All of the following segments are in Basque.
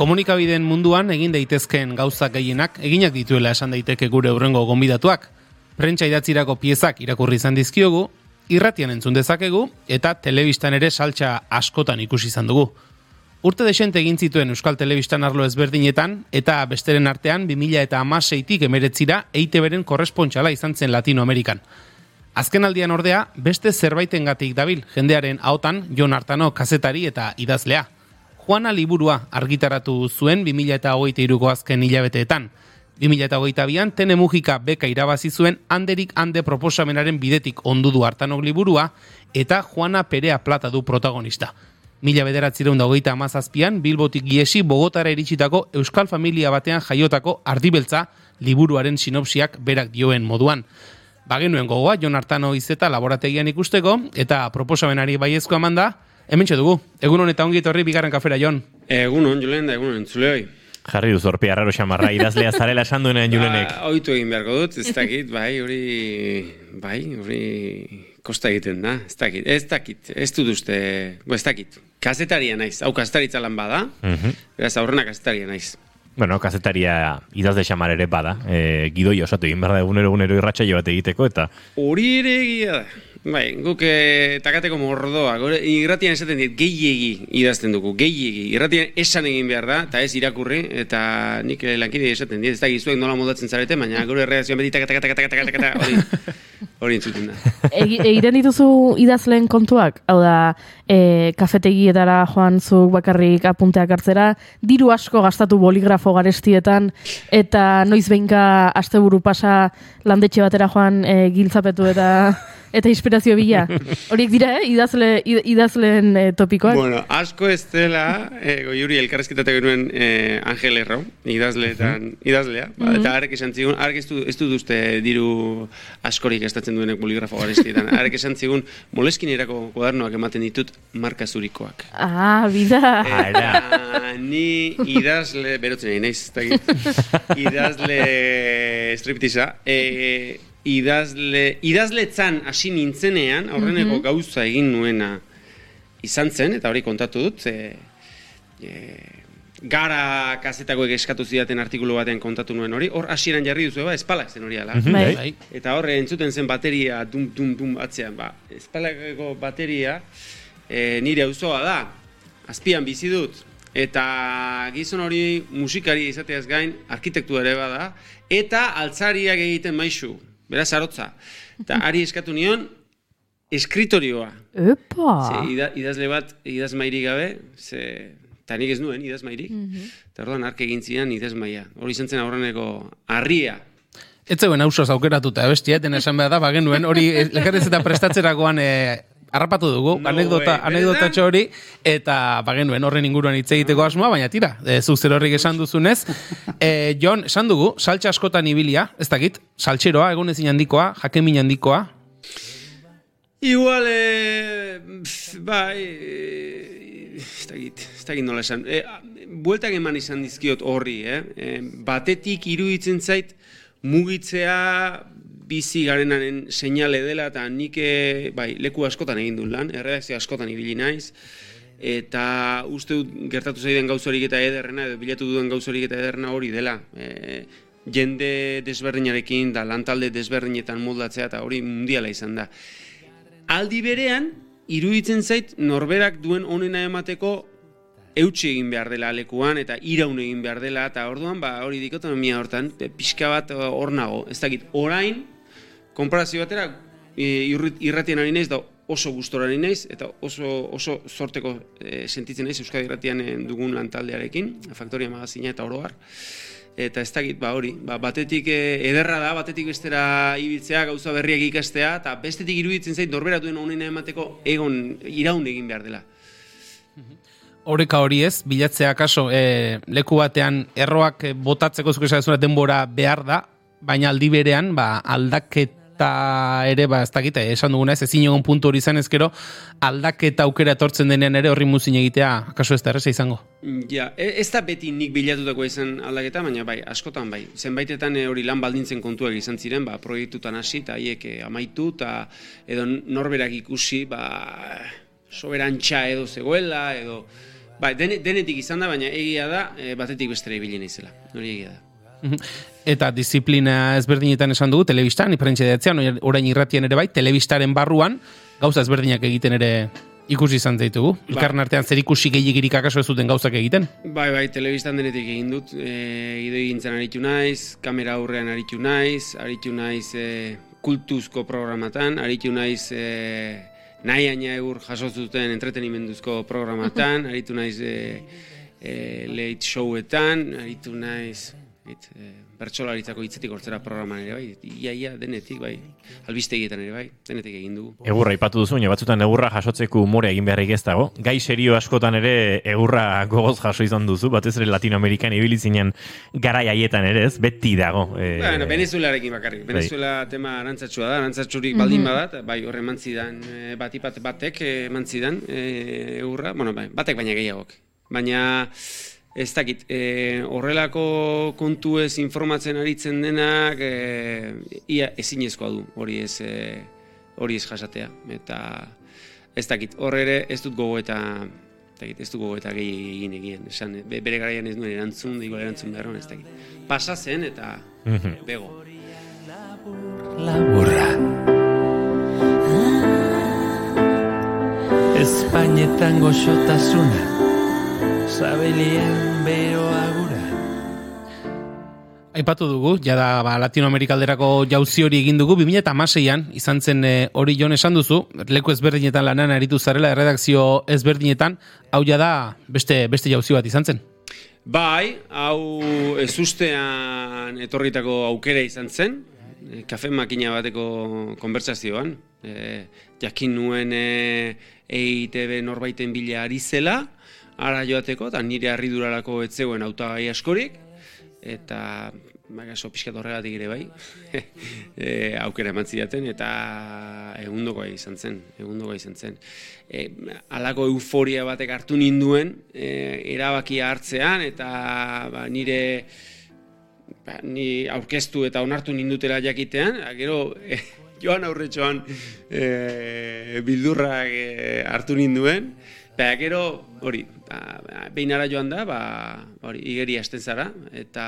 Komunikabideen munduan egin daitezkeen gauzak gehienak eginak dituela esan daiteke gure urrengo gonbidatuak. Prentsa idatzirako piezak irakurri izan dizkiogu, irratian entzun dezakegu eta telebistan ere saltza askotan ikusi izan dugu. Urte desente egin zituen Euskal Telebistan arlo ezberdinetan eta besteren artean 2000 eta amaseitik emeretzira eite beren korrespontxala izan zen Latinoamerikan. Azken aldian ordea, beste zerbaiten gatik dabil, jendearen hautan Jon Artano kazetari eta idazlea. Juana liburua argitaratu zuen 2000 eta hogeita iruko azken hilabeteetan. 2000 eta hogeita bian, tene mugika beka irabazi zuen handerik hande proposamenaren bidetik ondu du Artanok liburua eta Juana Perea Plata du protagonista. Mila bederatzireun hogeita amazazpian, Bilbotik giesi Bogotara iritsitako Euskal Familia batean jaiotako ardibeltza liburuaren sinopsiak berak dioen moduan. Bagenuen gogoa, Jon Artano izeta laborategian ikusteko, eta proposamenari baiezko eman da, hemen dugu. Egun honetan ongi etorri bigarren kafera, Jon. Egun hon, Julen, da egun hon, hoi. Jarri duz orpi arraro xamarra, idazlea zarela esan duenean Julenek. Ba, oitu egin beharko dut, ez dakit, bai, hori, bai, hori, kosta egiten da, ez dakit, ez dakit, ez dut uste, bo, ez dakit. Kazetaria naiz, hau kazetaritza lan bada, uh -huh. beraz, aurrena kazetaria naiz. Bueno, kazetaria idazde xamar ere bada, e, gidoi osatu egin behar da egunero egunero irratxa bat egiteko, eta... Hori ere egia da. Bai, guk eh, takateko mordoa, gore, irratian esaten dit, gehiegi idazten dugu, gehiegi. Irratian esan egin behar da, eta ez irakurri, eta nik lankide esaten dit, ez da gizuek nola modatzen zarete, baina gure reakzioan beti takatakatakatakatakata, hori, hori entzuten da. Egiten dituzu idazleen kontuak? Hau da, e, kafetegietara joan zu bakarrik apunteak hartzera, diru asko gastatu boligrafo garestietan, eta noiz behinka asteburu pasa landetxe batera joan e, giltzapetu eta eta inspirazio bila. Horiek dira, eh? idazle, idazleen eh, topikoak. Bueno, asko ez dela, eh, goiuri elkarrezketate genuen eh, Angel Erro, idazleetan, idazlea, ba, eta arek esan zigun, arek ez du, ez du duzte diru askorik estatzen duenek boligrafo garestietan, arek esan zigun, moleskin erako kuadernoak ematen ditut marka zurikoak. Ah, bida. Eta ni idazle, berotzen egin naiz, idazle striptiza, eh, idazle, idazletzan hasi nintzenean, aurreneko mhm. gauza egin nuena izan zen, eta hori kontatu dut, e, e, gara kazetakoek eskatu zidaten artikulu batean kontatu nuen hori, hor hasieran jarri duzu, ba, espala zen hori ala. Mhm. Bai. bai. Eta hor, entzuten zen bateria, dum, dum, dum, atzean, ba, espalako bateria, e, nire auzoa da, azpian bizi dut, eta gizon hori musikari izateaz gain, arkitektu ere bada, eta altzariak egiten maisu, beraz arotza. Eta ari eskatu nion, eskritorioa. Epa! Ze, idazle bat, idaz mairi gabe, ze, eta nik ez nuen, idaz mairik. Mm -hmm. Eta orduan, arke egin zian, idaz maia. Hori zentzen aurreneko, harria. Ez zegoen hausos aukeratuta, bestia, den esan behar da, bagen nuen, hori, lekarrez eta prestatzerakoan, e, harrapatu dugu, no, anekdota, eh, anekdota hori, eta bagenuen horren inguruan hitz egiteko asmoa, baina tira, e, zuk zer horrik esan duzunez. E, Jon, esan dugu, saltxe askotan ibilia, ez dakit, saltxeroa, egun ezin handikoa, jakemin handikoa. Igual, e, bai, e, ez dakit, ez dakit nola esan. E, bueltak eman izan dizkiot horri, eh? E, batetik iruditzen zait, mugitzea bizi garenaren seinale dela eta nik eh, bai, leku askotan egin dut lan, erredakzio askotan ibili naiz eta uste dut gertatu zaiden gauzorik eta ederrena edo bilatu duen gauzorik eta ederrena hori dela. E, jende desberdinarekin da lantalde desberdinetan moldatzea eta hori mundiala izan da. Aldi berean, iruditzen zait norberak duen onena emateko eutxi egin behar dela lekuan eta iraun egin behar dela eta orduan ba hori dikotomia hortan pixka bat hor nago ez dakit orain konparazio batera irratien ari naiz da oso gustora ari naiz eta oso oso sorteko e, sentitzen naiz Euskadi irratian e, dugun lantaldearekin Faktoria magazina eta oroar eta ez dakit ba hori ba, batetik e, ederra da batetik bestera ibiltzea gauza berriak ikastea eta bestetik iruditzen zait norbera duen honena emateko egon iraun egin behar dela. Horeka hori ez, bilatzea kaso, e, leku batean erroak botatzeko zuke denbora behar da, baina aldi berean, ba, aldaket eta ere ba ez dakite esan duguna ez ezin egon puntu hori izan ezkero aldaketa aukera etortzen denean ere horri muzin egitea akaso ez da erresa izango Ja, e, ez da beti nik bilatutako izan aldaketa, baina bai, askotan bai. Zenbaitetan e, hori lan baldintzen kontuak izan ziren, ba, proiektutan hasi eta haiek e, amaitu eta edo norberak ikusi, ba, soberantxa edo zegoela, edo dene, denetik izan da, baina egia da, e, batetik bestera ibili naizela. Hori egia da. Mhm. Eta disiplina ezberdinetan esan dugu, telebistan, iprentxe datzean, orain irratien ere bai, telebistaren barruan, gauza ezberdinak egiten ere ikusi izan zaitugu. Bai. Elkarren artean zer ikusi gehiagirik akaso ez duten gauzak egiten. Bai, bai, telebistan denetik egin dut, e, idoi gintzen aritu naiz, kamera aurrean aritu naiz, aritu naiz e, kultuzko programatan, aritu naiz e, nahi aina eur jasotzuten entretenimenduzko programatan, aritu naiz e, e, late showetan, aritu naiz it, e, bertsolaritzako hitzetik hortzera programan ere bai, ia, ia, denetik bai, albistegietan ere bai, denetik egin dugu. Egurra ipatu duzu, baina batzutan egurra jasotzeko umore egin beharrik ez dago. Gai serio askotan ere egurra gogoz jaso izan duzu, batez ere Latinoamerikan ibili zinen garai haietan ere ez, beti dago. E... Bueno, Venezuelarekin bakarrik. Bai. Venezuela tema arantzatxua da, arantzatxurik baldin badat, bai horre mantzidan, e, batipat batek mantzidan e, egurra, bueno, bai, batek baina gehiagok. Baina, ez dakit, e, horrelako kontu ez informatzen aritzen denak, e, ia ezinezkoa du hori ez, e, hori ez jasatea. Eta ez dakit, horre ere ez dut gogo eta dakit, ez dut gogo eta gehi egin egin. Esan, bere garaian ez duen erantzun, digo erantzun behar ez dakit. Pasa zen eta mhm. bego. Laburra. Espainetan goxotasuna sabelien beroa gura. Aipatu dugu, jada ba, Latinoamerikalderako jauzi hori egin dugu, 2006an, izan zen e, hori jon esan duzu, leku ezberdinetan lanan aritu zarela, erredakzio ezberdinetan, hau jada beste, beste jauzi bat izan zen. Bai, hau ez ustean etorritako aukera izan zen, e, kafe makina bateko konbertsazioan, e, jakin nuen e, EITB norbaiten bila ari zela, ara joateko, eta nire harridurarako etzegoen autagai askorik, eta magaso pixkat horregatik ere bai, e, aukera eman zidaten, eta egundoko izan zen, egundoko izan zen. E, alako euforia batek hartu ninduen, e, erabakia hartzean, eta ba, nire ba, ni aurkeztu eta onartu nindutela jakitean, gero e, joan aurretxoan e, bildurrak e, hartu ninduen, Eta gero, hori, ba, ara joan da, ba, hori, igeri hasten zara, eta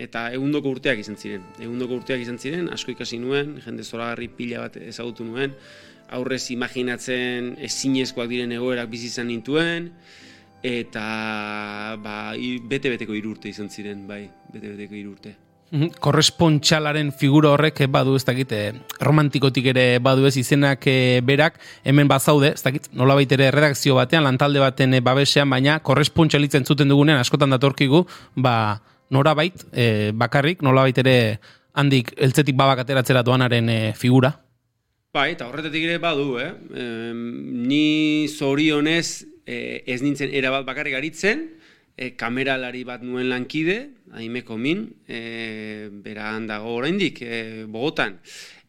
eta egundoko urteak izan ziren. Egundoko urteak izan ziren, asko ikasi nuen, jende zoragarri pila bat ezagutu nuen, aurrez imaginatzen ezinezkoak diren egoerak bizi izan nintuen, eta ba, bete-beteko irurte izan ziren, bai, bete-beteko irurte. Mhm, korrespontxalaren figura horrek badu ez dakit eh, romantikotik ere badu ez izenak eh, berak hemen bazaude ez dakit nolabait ere redakzio batean lantalde baten eh, babesean baina korrespontxalitzen zuten dugunean askotan datorkigu ba norabait e, bakarrik nolabait ere handik eltzetik babak ateratzera doanaren figura Bai, eta horretetik ere badu, eh? E, ni zorionez e, ez nintzen erabat bakarrik aritzen, e, kameralari bat nuen lankide, aimeko min, e, bera handago oraindik e, Bogotan.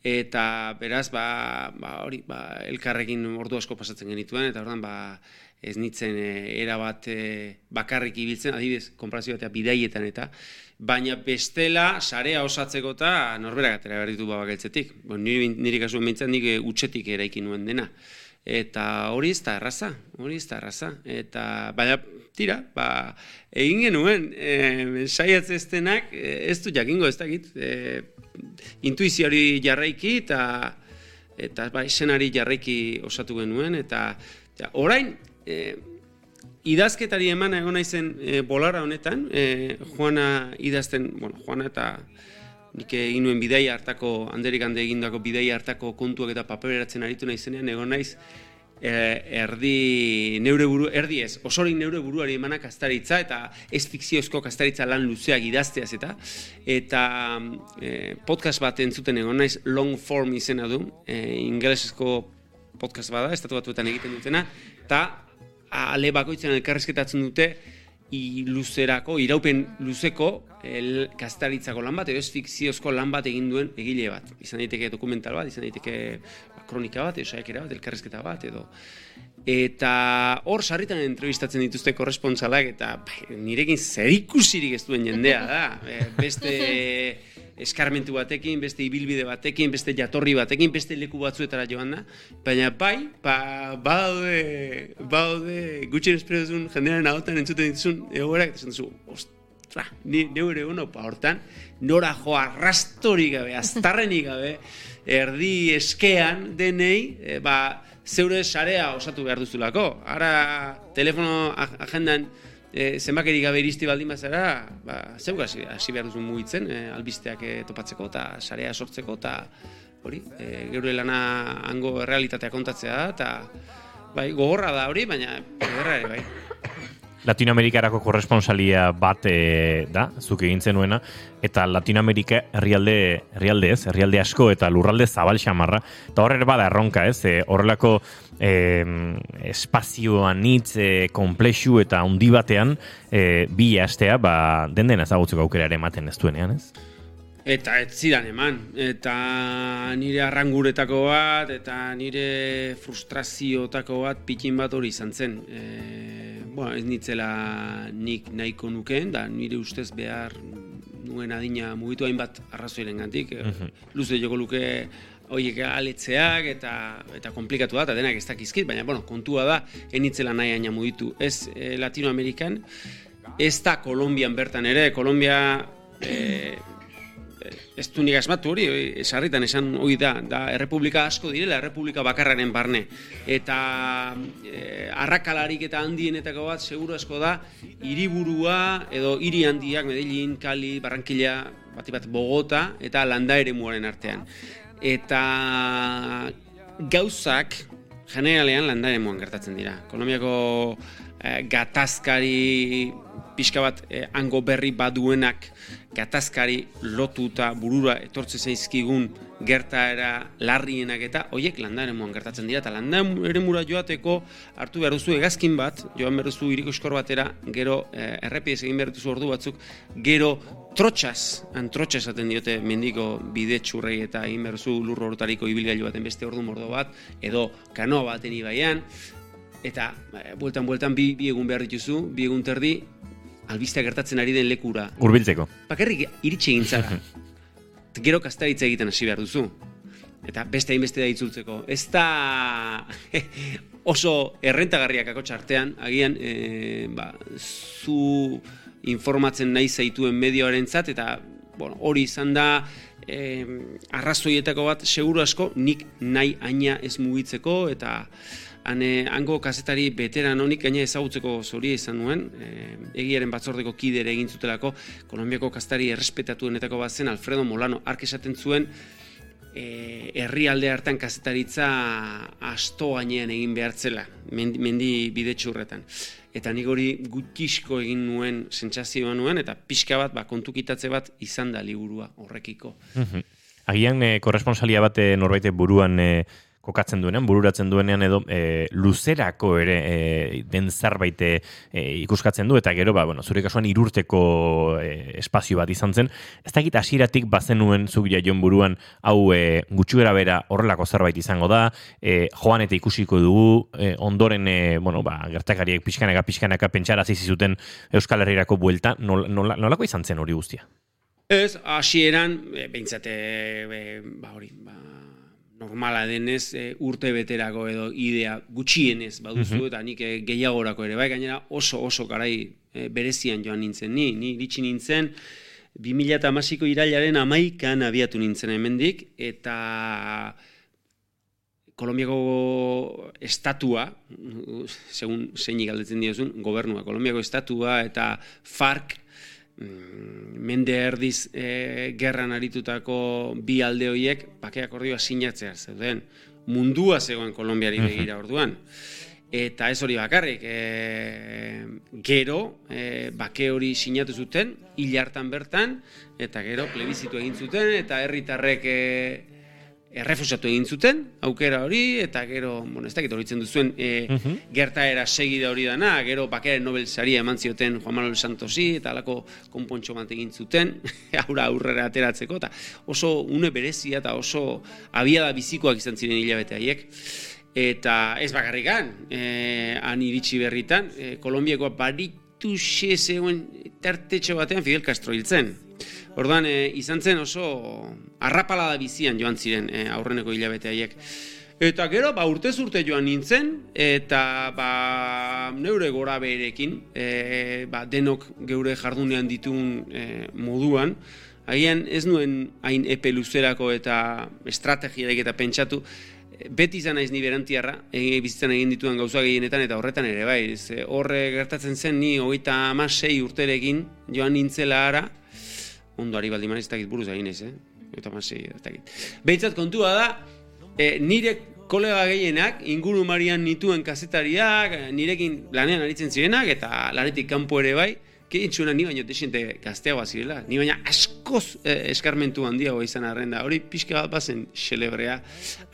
Eta beraz, ba, ba, hori, ba, elkarrekin ordu asko pasatzen genituen, eta ordan ba, ez nitzen e, era bat e, bakarrik ibiltzen, adibidez, konprazio batea bidaietan eta, baina bestela, sarea osatzeko eta norberak atera behar ditu babakeltzetik. Bon, niri, niri kasuen bintzen, nik utxetik eraikin nuen dena. Eta hori ez da erraza, hori ez da erraza. Eta, baina, tira, ba, egin genuen, e, saiatze estenak, e, ez du jakingo ez dakit, e, intuiziori jarraiki eta eta ba, esenari jarraiki osatu genuen, eta ja, orain, e, idazketari eman egon naizen e, bolara honetan, e, Juana idazten, bueno, Juana eta nik egin nuen bidei hartako, handerik hande egindako bidei hartako kontuak eta papeleratzen aritu nahi zenean, egon naiz, eh, erdi neure buru, erdi ez, osorik neure buruari emanak kastaritza eta ez fikziozko kastaritza lan luzeak idazteaz eta eta e, podcast bat entzuten egon naiz long form izena du, e, ingelesezko podcast bada, estatu batuetan egiten dutena, eta ale bakoitzen elkarrezketatzen dute, i luzerako, iraupen luzeko el kastaritzako lan bat, edo ez fikziozko lan bat egin duen egile bat. Izan daiteke dokumental bat, izan daiteke kronika bat, edo saiakera bat, elkarrezketa bat, edo... Eta hor sarritan entrevistatzen dituzte korrespontsalak eta bai, nirekin zerikusirik ez duen jendea da. E, beste eskarmentu batekin, beste ibilbide batekin, beste jatorri batekin, beste leku batzuetara joan da. Baina bai, ba, baude, baude, gutxen espero duzun jendearen ahotan entzuten dituzun egoerak, eta zu, ostra, ni neure uno, pa hortan, nora jo arrastorik gabe, aztarrenik gabe, erdi eskean denei, e, ba, zeure sarea osatu behar duzulako. Ara, telefono agendan e, zenbakeri gabe iristi baldin bazara, ba, zeuk hasi, behar duzun mugitzen, e, albisteak topatzeko eta sarea sortzeko, eta hori, e, geure lana hango realitatea kontatzea da, eta bai, gogorra da hori, baina ederra ere, bai. Latinoamerikarako korresponsalia bat e, da, zuk egin zenuena, eta Latinoamerika herrialde herrialde ez, herrialde asko eta lurralde zabal xamarra, eta horre bada erronka ez, e, horrelako e, espazioan hitz e, komplexu eta handi batean e, bi astea, ba, den dena ezagutzeko aukera ere ematen ez duenean ez? Eta ez zidan eman, eta nire arranguretako bat, eta nire frustraziotako bat pikin bat hori izan zen. E, bueno, ez nitzela nik nahiko nukeen, da nire ustez behar nuen adina mugitu hainbat arrazoiren gantik. Mhm. Luze joko luke horiek aletzeak eta eta komplikatu da, eta denak ez dakizkit, baina bueno, kontua da, enitzela nahi aina mugitu. Ez e, Latinoamerikan, ez da Kolombian bertan ere, Kolombia... E, ez du nik asmatu hori, esarritan esan hori da, da errepublika asko direla, errepublika bakarraren barne. Eta e, arrakalarik eta handienetako bat, seguru asko da, hiriburua edo hiri handiak, Medellin, Kali, Barranquilla, bati bat Bogota, eta landa ere muaren artean. Eta gauzak, generalean landa ere gertatzen dira. Kolombiako e, gatazkari pixka bat e, hango berri baduenak gatazkari lotuta burura etortze zaizkigun gertaera larrienak eta hoiek landaren moan gertatzen dira. Eta landan ere mura joateko hartu behar duzu egazkin bat, joan behar duzu iriko eskor batera, gero eh, errepiez egin behar duzu ordu batzuk, gero trotxaz, antrotxaz esaten diote mendiko bide txurrei eta egin behar duzu lurro hortariko ibilgailu baten beste ordu mordo bat, edo kanoa baten ibaian, eta eh, bueltan bueltan bi, bi egun behar dituzu, bi egun terdi, albistea gertatzen ari den lekura. Urbiltzeko. Bakarrik iritsi egin zara. Gero kastaritza egiten hasi behar duzu. Eta beste hainbeste da itzultzeko. Ez da oso errentagarriak akotxa artean, agian e, ba, zu informatzen nahi zaituen medioaren zat, eta bueno, hori izan da e, arrazoietako bat seguru asko nik nahi aina ez mugitzeko, eta Hane, hango kazetari beteran honik gaina ezagutzeko zoria izan nuen, e, egiaren batzordeko kidere egin zutelako, Kolombiako kastari errespetatuenetako bat zen Alfredo Molano, ark esaten zuen, e, herrialde hartan kazetaritza asto gainean egin behartzela, mendi, mendi bidetxurretan. Eta nik hori gutisko egin nuen sentsazioa nuen, eta pixka bat, ba, kontukitatze bat izan da liburua horrekiko. Agian, e, korresponsalia bat norbait buruan e, kokatzen duenean, bururatzen duenean edo e, luzerako ere e, den zerbait e, ikuskatzen du, eta gero, ba, bueno, zure kasuan irurteko e, espazio bat izan zen. Ez dakit asiratik bazenuen zuk jaion buruan, hau e, gutxuera bera horrelako zerbait izango da, e, joan eta ikusiko dugu, e, ondoren, e, bueno, ba, gertakariek pixkanaka, pixkanaka pentsara zizuten Euskal Herriako buelta, nol, nol, nolako izan zen hori guztia? Ez, hasieran, e, behintzate, e, ba, hori, ba, normala denez e, urte beterako edo idea gutxienez baduzu mhm. eta nik e, gehiagorako ere bai gainera oso oso garai e, berezian joan nintzen ni ni iritsi nintzen 2008ko irailaren amaikan abiatu nintzen hemendik eta Kolombiako estatua, segun zeinik galdetzen diozun, gobernua, Kolombiako estatua eta FARC Mm, mende erdiz e, gerran aritutako bi alde horiek bakeak ordioa sinatzea zeuden. Mundua zegoen Kolombiari begira orduan. Eta ez hori bakarrik e, gero e, bake hori sinatu zuten hil hartan bertan eta gero plebizitu egin zuten eta herritarrek e, errefusatu egin zuten, aukera hori, eta gero, bueno, ez dakit horitzen duzuen, e, uh gertaera segida hori dana, gero bakearen Nobel saria eman zioten Juan Manuel Santosi, eta alako konpontxo bat egin zuten, aurra aurrera ateratzeko, eta oso une berezia eta oso abiada bizikoak izan ziren hilabete haiek. eta ez bakarrikan, e, han iritsi berritan, e, Kolombiakoa baritu zegoen tartetxo batean Fidel Castro hiltzen. Orduan, e, izan zen oso arrapalada bizian joan ziren e, aurreneko hilabete haiek. Eta gero, ba, urtez urte joan nintzen, eta ba, neure gora beherekin, e, ba, denok geure jardunean ditun e, moduan, agian ez nuen hain epe luzerako eta estrategiarik eta pentsatu, beti izan naiz ni berantiarra, egi bizitzan egin dituen gauza gehienetan eta horretan ere bai, horre gertatzen zen ni hogeita amasei urterekin joan nintzela ara, ondo ari baldi manez, buruz egin ez, eh? Eta amasei, Behitzat kontua da, e, nire kolega gehienak, inguru marian nituen kazetariak, nirekin lanean aritzen zirenak, eta lanetik kanpo ere bai, Keintxuna ni baino desente gazteagoa zirela, ni baina askoz eh, eskarmentu handiago izan arren da, hori pixka bat bazen xelebrea.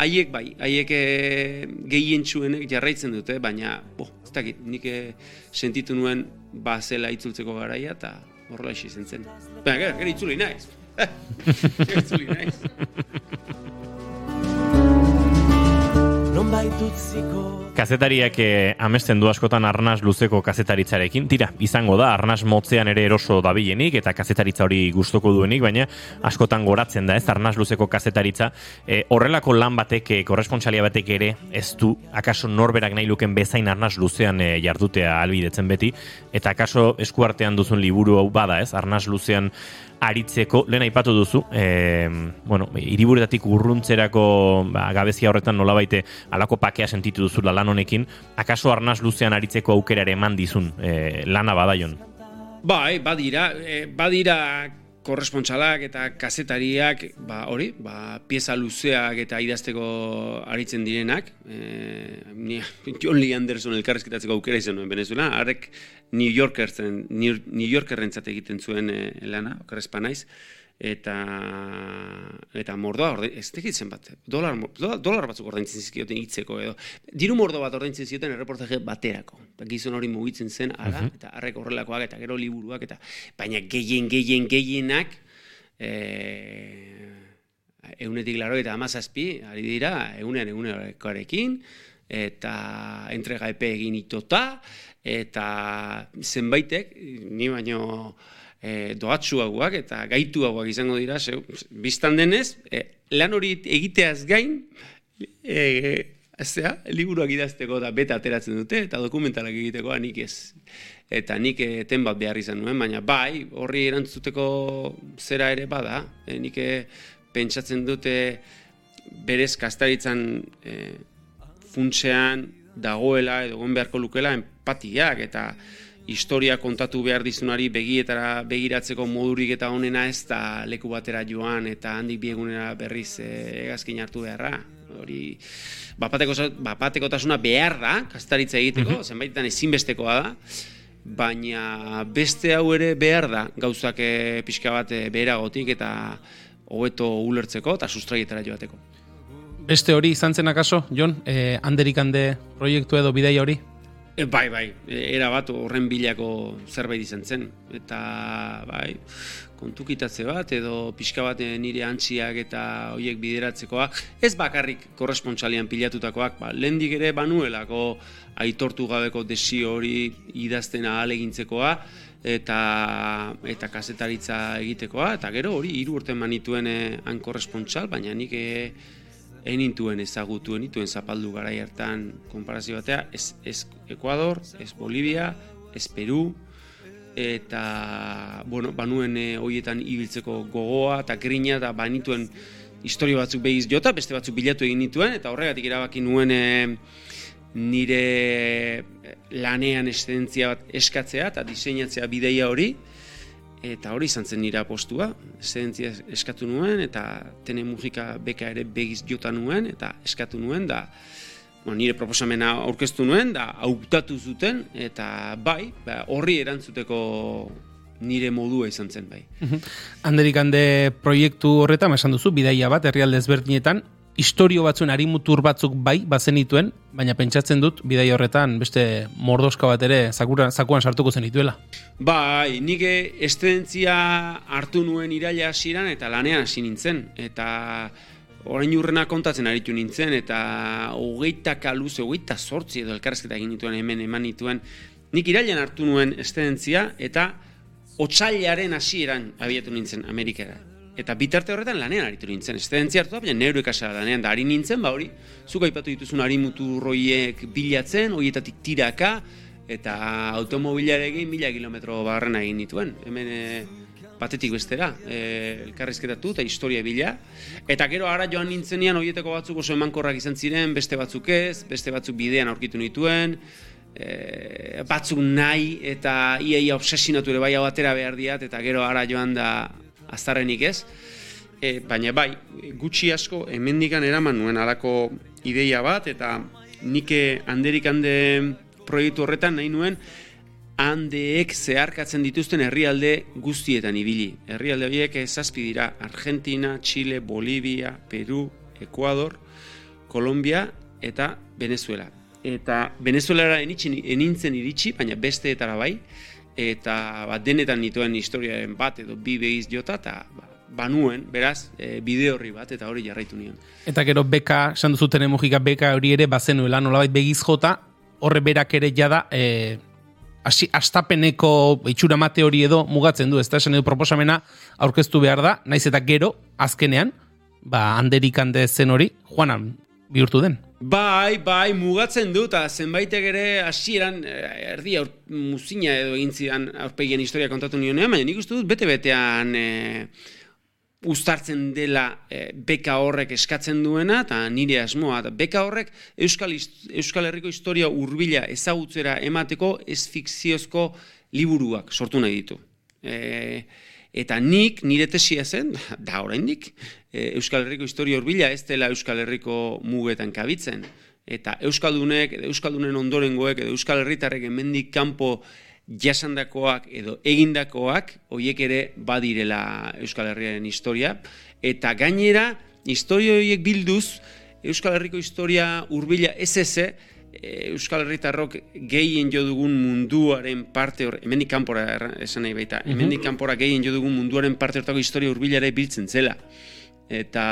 Haiek bai, haiek eh, gehientsuenek jarraitzen dute, baina, bo, ez dakit, nik eh, sentitu nuen bazela itzultzeko garaia, eta horrela isi zen zen. Baina, gara, gara itzuli naiz. itzuli naiz. Non Kazetariak eh, amesten du askotan arnaz luzeko kazetaritzarekin. Tira, izango da, arnaz motzean ere eroso dabilenik eta kazetaritza hori gustoko duenik, baina askotan goratzen da, ez, arnaz luzeko kazetaritza. E, horrelako lan batek, e, korrespontsalia batek ere, ez du, akaso norberak nahi luken bezain arnaz luzean e, jardutea albidetzen beti, eta akaso eskuartean duzun liburu hau bada, ez, arnaz luzean aritzeko, lehen aipatu duzu, e, bueno, iriburetatik urruntzerako ba, gabezia horretan nolabaite alako pakea sentitu duzu lan honekin, akaso arnaz luzean aritzeko aukera ere eman dizun e, lana badaion? Bai, badira, e, badira korrespondsalak eta kazetariak, ba, hori, ba, pieza luzeak eta idazteko aritzen direnak, e, John Lee Anderson elkarrezketatzeko aukera izan nuen Venezuela, harrek New Yorkerren, New Yorkerren egiten zuen e, lana, okarrezpa naiz, eta eta mordoa orde, ez tekitzen bat, dolar, dolar, batzuk ordaintzen zizkioten hitzeko edo. Diru mordo bat ordaintzen zioten erreportaje baterako. Gizon hori mugitzen zen, ara, uh eta arrek horrelakoak, eta gero liburuak, eta baina gehien, gehien, gehienak, e, eunetik laro eta amazazpi, ari dira, eunean eunearekoarekin, eta entrega epe egin itota, eta zenbaitek, ni baino, e, doatsuagoak eta gaituagoak izango dira, ze, biztan denez, e, lan hori egiteaz gain, e, Aztea, liburuak idazteko da beta ateratzen dute, eta dokumentalak egiteko nik ez. Eta nik eten bat behar izan nuen, baina bai, horri erantzuteko zera ere bada. E, nik pentsatzen dute berez kastaritzan e, funtsean dagoela edo gon beharko lukela empatiak eta historia kontatu behar dizunari begietara begiratzeko modurik eta honena ez da leku batera joan eta handik biegunera berriz e, egazkin hartu beharra. Hori bapateko, bapateko tasuna behar da, kastaritza egiteko, mm zenbaitetan ezinbestekoa da, baina beste hau ere behar da gauzak e, pixka bat e, beheragotik eta hobeto ulertzeko eta sustraietara joateko. Beste hori izan zen akaso, Jon, e, handerik hande proiektu edo bidai hori? E, bai, bai, era bat horren bilako zerbait izan zen. Eta, bai, kontukitatze bat, edo pixka bat nire antziak eta hoiek bideratzekoa. Ez bakarrik korrespontsalian pilatutakoak, ba, lehendik ere banuelako aitortu gabeko desio hori idazten ahal egintzekoa, eta, eta kazetaritza egitekoa, eta gero hori hiru urte manituen eh, han korrespontsal, baina nik eh, enintuen ezagutuen ituen zapaldu gara hartan konparazio batea, ez, ez Ecuador, ez Bolivia, ez Peru, eta, bueno, banuen e, hoietan ibiltzeko gogoa eta grina eta banituen historio batzuk behiz jota, beste batzuk bilatu egin nituen, eta horregatik erabaki nuen e, nire lanean estentzia bat eskatzea eta diseinatzea bideia hori, eta hori izan zen nire apostua, zedentzia eskatu nuen, eta tene mugika beka ere begiz jota nuen, eta eskatu nuen, da nire proposamena aurkeztu nuen, da hautatu zuten, eta bai, ba, horri erantzuteko nire modua izan zen bai. Handerik hande proiektu horretan, esan duzu, bidaia bat, herrialde ezberdinetan, historio batzuen arimutur batzuk bai bazenituen, baina pentsatzen dut bidai horretan beste mordoska bat ere zakuan, sartuko zenituela. Bai, nik estedentzia hartu nuen iraila hasieran eta lanean hasi nintzen eta orain urrena kontatzen aritu nintzen, eta hogeita kaluze, hogeita sortzi edo elkarrezketa egin dituen hemen eman nituen, nik irailan hartu nuen estedentzia, eta otxailaren hasieran abiatu nintzen Amerikara. Eta bitarte horretan lanean aritu nintzen, estedentzia hartu da, baina neuro ikasa lanean, da ari nintzen, ba hori, zuk aipatu dituzun ari roiek bilatzen, horietatik tiraka, eta automobilarekin mila kilometro barrena egin dituen. Hemen e, batetik bestera, e, elkarrizketatu eta historia bila. Eta gero ara joan nintzenean horietako batzuk oso emankorrak izan ziren, beste batzuk ez, beste batzuk bidean aurkitu nituen, e, batzuk nahi eta iaia obsesinatu ere bai hau atera behar diat, eta gero ara joan da aztarrenik ez. E, baina bai, gutxi asko hemendikan eraman nuen alako ideia bat, eta nike handerik hande proiektu horretan nahi nuen, handeek zeharkatzen dituzten herrialde guztietan ibili. Herrialde horiek zazpi dira Argentina, Chile, Bolivia, Peru, Ecuador, Kolombia eta Venezuela. Eta Venezuelara enintzen iritsi, baina besteetara bai, eta ba, denetan nituen historiaren bat edo bi begiz jota, eta ba, banuen, beraz, e, bide horri bat, eta hori jarraitu nion. Eta gero beka, esan duzuten emugika beka hori ere, bazenuela nolabait begiz jota, horre berak ere jada, e, hasi astapeneko itxura mate hori edo mugatzen du, ez da esan edo proposamena aurkeztu behar da, naiz eta gero, azkenean, ba, handerik hande zen hori, joanan bihurtu den. Bai, bai, mugatzen du, eta zenbaitek ere hasieran eh, erdi aur, muzina edo egin zidan aurpegien historia kontatu nionean, baina nik uste dut bete-betean e, uztartzen dela e, beka horrek eskatzen duena eta nire asmoa eta beka horrek Euskal, Euskal Herriko historia hurbila ezagutzera emateko ez fikziozko liburuak sortu nahi ditu. E, eta nik nire tesia zen, da oraindik, e, Euskal Herriko historia hurbila ez dela Euskal Herriko mugetan kabitzen. Eta Euskaldunek, Euskaldunen ondorengoek, edo Euskal Herritarrek emendik kanpo jasandakoak edo egindakoak hoiek ere badirela Euskal Herriaren historia eta gainera historia horiek bilduz Euskal Herriko historia hurbila SS Euskal Herritarrok gehien jo dugun munduaren parte hor, hemendik kanpora esan nahi baita, mm hemendik kanpora gehien jo dugun munduaren parte hortako historia hurbilare biltzen zela. Eta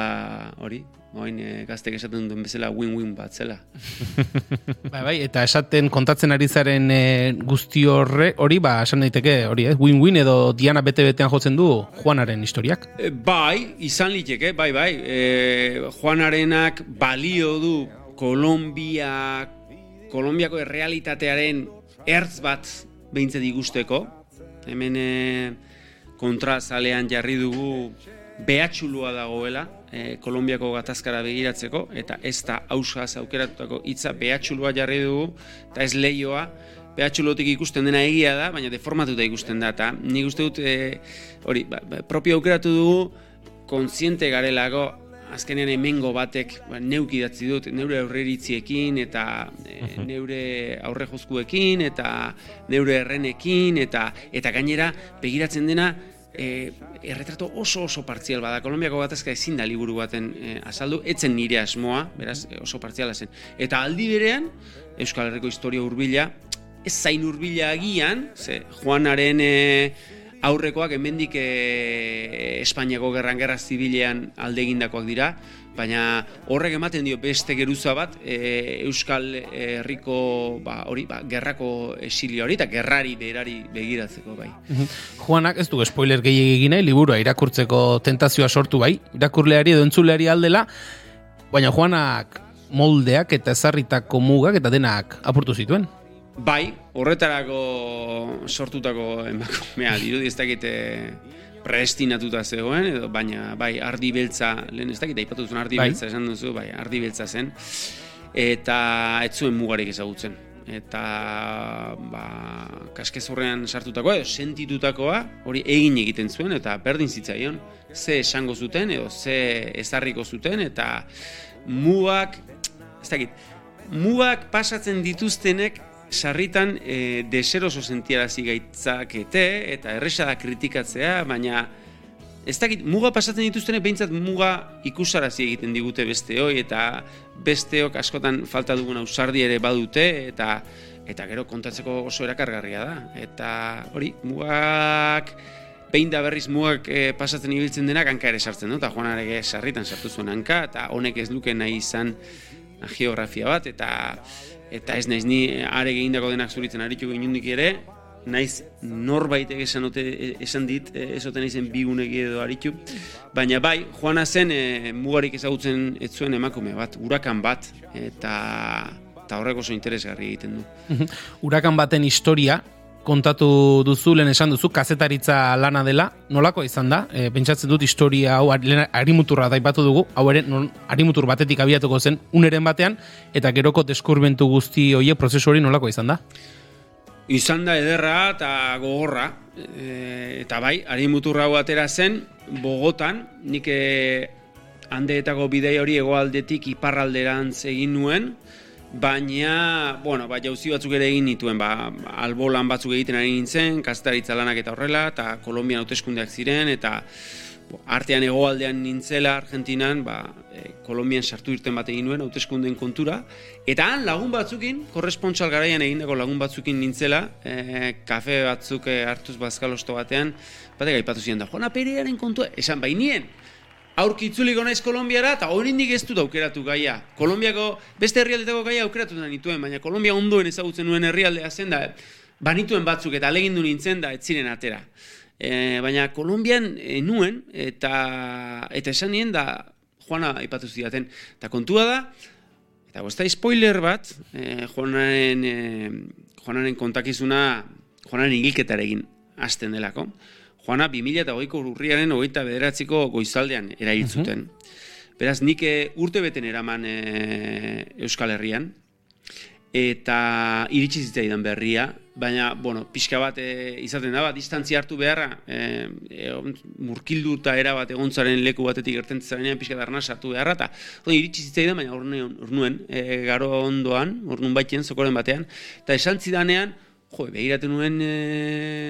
hori, oain e, gaztek esaten duen bezala win-win bat zela. bai, bai, eta esaten kontatzen ari zaren e, guzti horre, hori, ba, esan daiteke, hori, eh? win-win edo Diana bete-betean jotzen du Juanaren historiak? E, bai, izan liteke, bai, bai, e, Juanarenak balio du Kolombia, Kolombiako errealitatearen ertz bat behintzat igusteko, hemen e, kontrazalean jarri dugu behatxulua dagoela, e, Kolombiako gatazkara begiratzeko, eta ez da hausa aukeratutako hitza behatxulua jarri dugu, eta ez leioa, behatxulotik ikusten dena egia da, baina deformatuta ikusten da, eta nik uste dut, e, hori, ba, ba, propio aukeratu dugu, kontziente garelako, azkenean hemengo batek ba, neuk idatzi dut, neure aurreritziekin, eta e, neure aurre jozkuekin, eta neure errenekin, eta eta gainera begiratzen dena, e, erretrato oso oso partzial bada. Kolombiako gatazka ezin da liburu baten e, azaldu, etzen nire asmoa, beraz oso partziala zen. Eta aldi berean, Euskal Herriko historia hurbila ez zain hurbila agian, ze Juanaren e, aurrekoak hemendik e, Espainiako gerran gerra zibilean alde egindakoak dira, baina horrek ematen dio beste geruza bat e, Euskal Herriko ba, hori, ba, gerrako esilio hori eta gerrari berari begiratzeko bai. Juanak ez du spoiler gehiagik egin nahi, liburua irakurtzeko tentazioa sortu bai, irakurleari edo entzuleari aldela, baina Juanak moldeak eta ezarritako mugak eta denak apurtu zituen. Bai, horretarako sortutako emakumea dirudi ez dakite predestinatuta zegoen, edo baina bai ardi beltza, lehen ez dakit aipatu zuen ardi bai. beltza esan duzu, bai ardi beltza zen, eta ez zuen mugarik ezagutzen. Eta ba, kaskezurrean sartutakoa, edo sentitutakoa, hori egin egiten zuen, eta berdin zitzaion, ze esango zuten, edo ze ezarriko zuten, eta mugak, ez dakit, mugak pasatzen dituztenek sarritan e, deseroso sentiarazi gaitzakete eta erresa da kritikatzea, baina ez dakit, muga pasatzen dituztenek behintzat muga ikusarazi egiten digute beste hoi eta besteok askotan falta dugun ausardi ere badute eta eta gero kontatzeko oso erakargarria da. Eta hori, mugak behin da berriz mugak e, pasatzen ibiltzen denak hanka ere sartzen du, eta joan arege sarritan sartu zuen hanka, eta honek ez luke nahi izan geografia bat, eta eta ez naiz ni are egindako denak zuritzen aritu inundik ere, naiz norbaitek esan, ote, esan dit, ezoten izen bigunek edo aritu, baina bai, joana zen e, mugarik ezagutzen ez zuen emakume bat, urakan bat, eta eta horrek oso interesgarri egiten du. Urakan baten historia, kontatu duzu, lehen esan duzu, kazetaritza lana dela, nolako izan da? E, pentsatzen dut historia hau arimuturra daipatu dugu, hau ere, non, arimutur batetik abiatuko zen, uneren batean, eta geroko deskurbentu guzti hoie prozesu hori nolako izan da? Izan da ederra eta gogorra, e, eta bai, arimuturra hau atera zen, Bogotan, nik e, handeetako bidei hori egoaldetik iparralderantz egin nuen, baina, bueno, ba, jauzi batzuk ere egin nituen, ba, albolan batzuk egiten ari nintzen, kazetaritza lanak eta horrela, eta Kolombian hauteskundeak ziren, eta artean egoaldean nintzela Argentinan, ba, e, Kolombian sartu irten bat egin nuen hauteskundeen kontura, eta han lagun batzukin, korrespontsal garaian egindako lagun batzukin nintzela, e, kafe batzuk e, hartuz bazkalosto batean, batek aipatu ziren da, Juana Perearen kontua, esan bainien, aurki itzuliko naiz Kolombiara eta oraindik ez dut aukeratu gaia. Kolombiako beste herrialdetako gaia aukeratu da nituen, baina Kolombia ondoen ezagutzen nuen herrialdea zen da banituen batzuk eta alegindu nintzen da ez ziren atera. E, baina Kolombian e, nuen eta eta esan nien da Juana aipatu zidaten. Eta kontua da eta gosta spoiler bat, e, Juanaren e, Juanaren kontakizuna Juanaren hilketarekin hasten delako. Joana 2008ko urriaren hogeita bederatziko goizaldean erailtzuten. Beraz, nik eh, urte beten eraman e, Euskal Herrian, eta iritsi zitzaidan berria, baina, bueno, pixka bat e, izaten da, bat, distantzia hartu beharra, e, e, murkildu eta era bat egontzaren leku batetik gertzen zarenean pixka darna sartu beharra, eta iritsi zitzaidan, baina hor nuen, e, garo ondoan, hor nun baiten, zokoren batean, eta esan zidanean, jo, behiratu nuen e,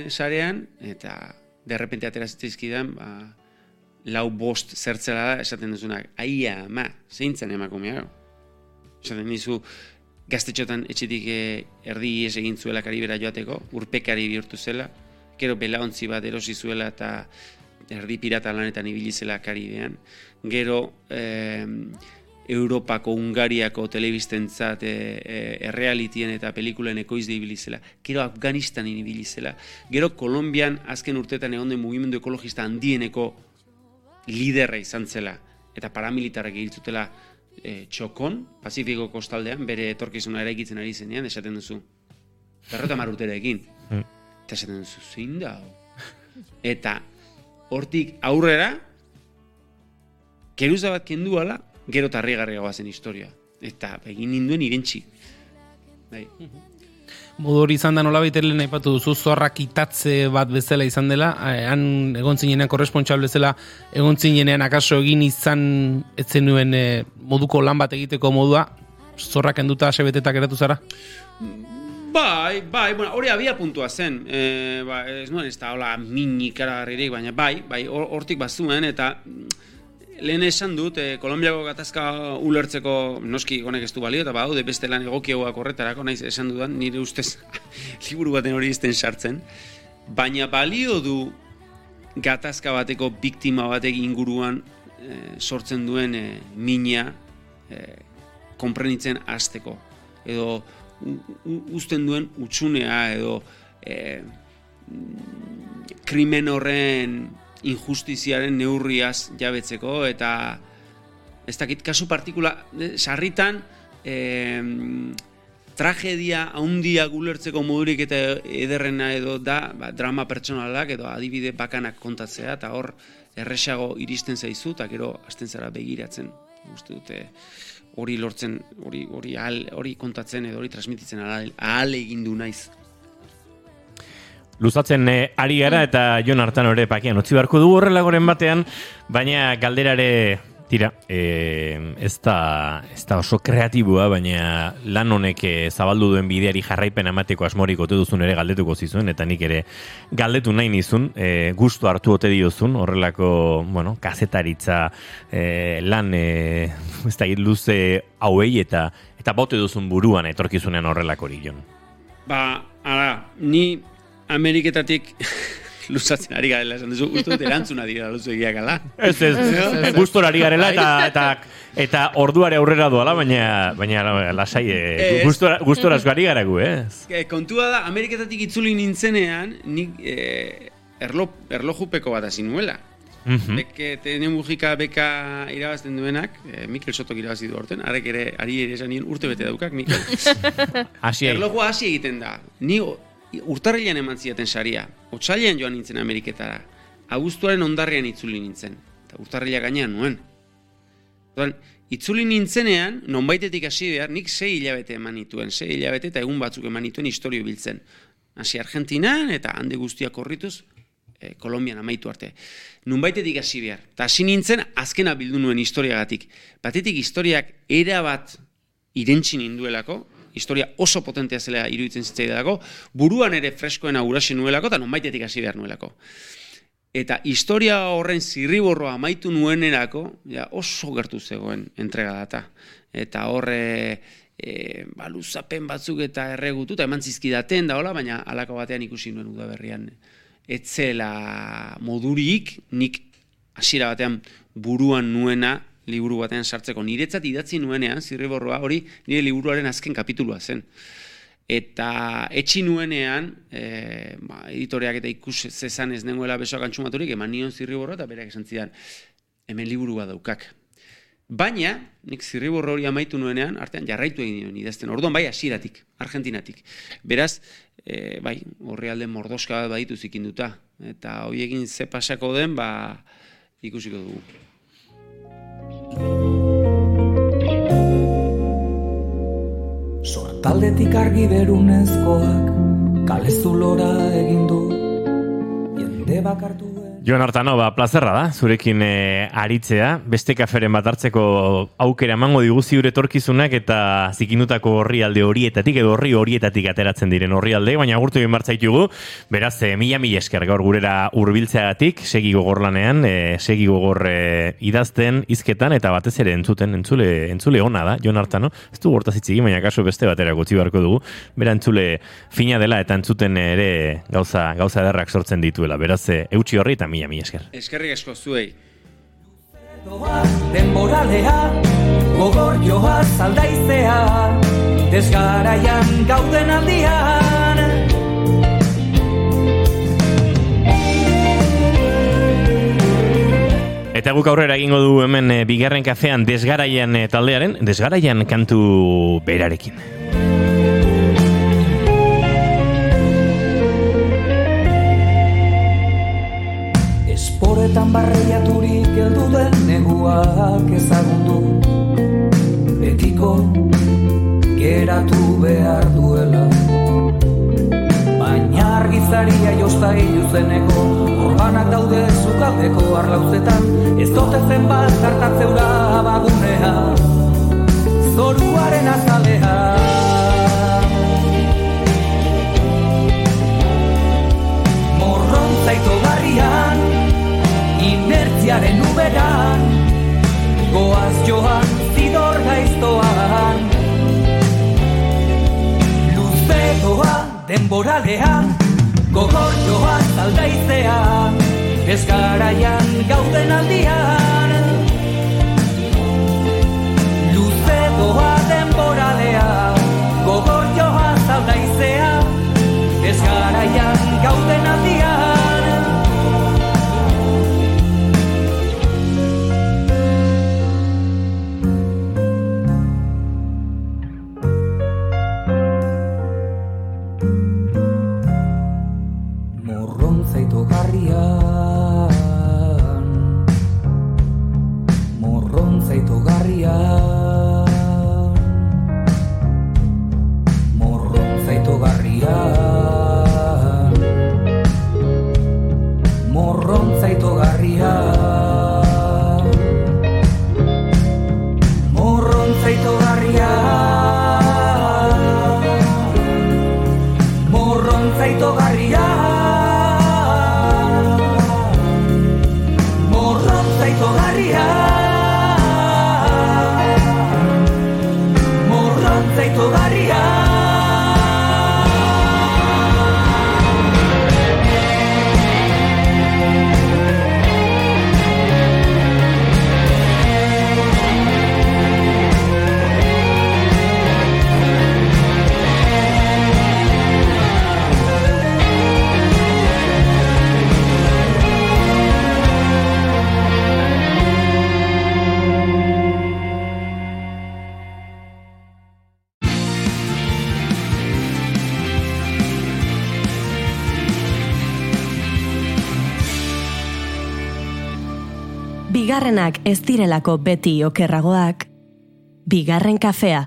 sarean, eta de repente atera zitzaizkidan, ba, lau bost zertzela da, esaten duzunak, aia, ma, zeintzen emakumea, esaten dizu, gaztetxotan etxetik eh, erdi ies egin zuela karibera joateko, urpekari bihurtu zela, gero belaontzi bat erosi zuela eta erdi pirata lanetan ibili zela karibean, gero eh, Europako, Ungariako telebistentzat e, e, errealitien eta pelikulen ekoiz ibilizela. Gero Afganistanin ibilizela. Gero Kolombian azken urtetan egon den mugimendu ekologista handieneko liderra izan zela. Eta paramilitarrak egiltzutela e, txokon, Pazifiko kostaldean, bere etorkizuna eraikitzen ari zenean, esaten duzu. Berrota marutera egin. Mm. Eta esaten duzu, zein da? Eta hortik aurrera, keruza bat kendu ala, gero tarrigarria zen historia. Eta egin ninduen irentxi. Bai. Modu hori izan da nola baiterlen aipatu duzu, zorrak itatze bat bezala izan dela, han egon zinenean korrespontxal bezala, egon zinenean akaso egin izan etzen nuen eh, moduko lan bat egiteko modua, zorrak enduta asebetetak eratu zara? Bai, bai, bueno, hori abia puntua zen, e, ba, ez nuen ez da, hola, minik baina bai, bai, hortik bazuen, eta lehen esan dut, eh, Kolombiako gatazka ulertzeko noski honek ez du balio, eta baude beste lan egokiagoak horretarako, naiz esan dudan, nire ustez liburu baten hori izten sartzen, baina balio du gatazka bateko biktima batek inguruan eh, sortzen duen eh, mina eh, konprenitzen hasteko. Edo uzten duen utxunea edo eh, krimen horren injustiziaren neurriaz jabetzeko eta ez dakit kasu partikula eh, sarritan e, tragedia handia gulertzeko modurik eta ederrena edo da ba, drama pertsonalak edo adibide bakanak kontatzea eta hor erresago iristen zaizu eta gero hasten zara begiratzen. Uste dute hori lortzen hori hori hori kontatzen edo hori transmititzen ahal egin du naiz Luzatzen eh, ari gara eta jon hartan ore pakian utzi beharko du horrela goren batean, baina galderare tira, e, ez, da, ez da oso kreatiboa, baina lan honek eh, zabaldu duen bideari jarraipen amateko asmorik ote duzun ere galdetuko zizuen, eta nik ere galdetu nahi nizun, e, gustu hartu ote diozun, horrelako, bueno, kazetaritza e, lan, e, ez da, luze hauei eta eta bote duzun buruan etorkizunean horrelako jon. Ba, ara, ni Ameriketatik luzatzen ari garela, esan duzu, uste dut erantzuna dira luzu egiak ala. Ez, ez, gustora ari garela eta, eta, eta orduare aurrera doala, baina, baina lasai, eh, Ez. gustora, ari gara gu, eh? E, kontua da, Ameriketatik itzuli nintzenean, nik e, erlo, erlojupeko bat hasi nuela. Mhm. Beke, tene mugika beka irabazten duenak, e, Mikel Sotok irabazi du orten, arek ere, ari ere esan urte bete daukak, Mikel. Egin. Erlojua hasi egiten da. Ni urtarrilean eman zidaten saria. Otsailean joan nintzen Ameriketara. Abuztuaren ondarrean itzuli nintzen. Eta urtarrila gainean nuen. Orduan, itzuli nintzenean, nonbaitetik hasi behar, nik sei hilabete eman nituen, sei hilabete eta egun batzuk eman nituen historio biltzen. Hasi Argentinan eta hande guztiak korrituz, e, Kolombian amaitu arte. Nunbaitetik hasi behar. Eta hasi nintzen, azkena bildu nuen historiagatik. Batetik historiak era bat irentsi ninduelako, historia oso potentea zela iruditzen zitzaidalako, buruan ere freskoena urasen nuelako, eta nonbaitetik hasi behar nuelako. Eta historia horren zirriborroa amaitu nuenerako, ja, oso gertu zegoen entrega data. Eta horre, e, ba, luzapen batzuk eta erregutu, eta eman zizkidaten da hola, baina alako batean ikusi nuen udaberrian. Etzela modurik, nik hasiera batean buruan nuena liburu batean sartzeko. Niretzat idatzi nuenean, zirriborroa hori, nire liburuaren azken kapitulua zen. Eta etxi nuenean, e, ba, editoreak eta ikus zezan ez nengoela besoak antxumaturik, eman nion zirriborroa eta berak esan zidan, hemen liburua daukak. Baina, nik zirriborro hori amaitu nuenean, artean jarraitu egin nion idazten. Orduan bai hasieratik, Argentinatik. Beraz, e, bai, horri alde mordoska bat baditu zikinduta. Eta hoiekin ze pasako den, ba, ikusiko dugu. Sortaldetik argi berunezkoak kalezulora egin du. Jende bakartu Jon Artano, ba, plazerra da, zurekin e, aritzea. Beste kaferen bat hartzeko aukera emango digu ziure etorkizunak eta zikindutako horrialde horietatik edo horri horietatik ateratzen diren horrialde, baina agurtu egin bartzaitugu. Beraz, e, mila mila esker gaur gurera hurbiltzeagatik, segi gogor lanean, e, segi gogor e, idazten, hizketan eta batez ere entzuten, entzule, entzule ona da, Jon Artano. Ez du gortaz hitz baina kaso beste batera gutxi beharko dugu. Bera entzule fina dela eta entzuten ere gauza, gauza ederrak sortzen dituela. Beraz, e, eutxi horri eta mila mila esker. Eskerrik asko zuei. denboralea gogor joa zaldaizea desgaraian gauden aldian Eta guk aurrera egingo du hemen e, bigarren kafean desgaraian e, taldearen, desgaraian kantu berarekin. Esporetan barreiaturik heldu den neguak ezagundu Betiko geratu behar duela. Baina argizaria josta iluzeneko Orbanak daude zukaldeko arlauzetan. Ez dote zenbat hartatzeura bagunea Zoruaren azalea denboralea Gogor joan zaldaizea Ezgaraian gauden aldian bigarrenak ez direlako beti okerragoak, bigarren kafea.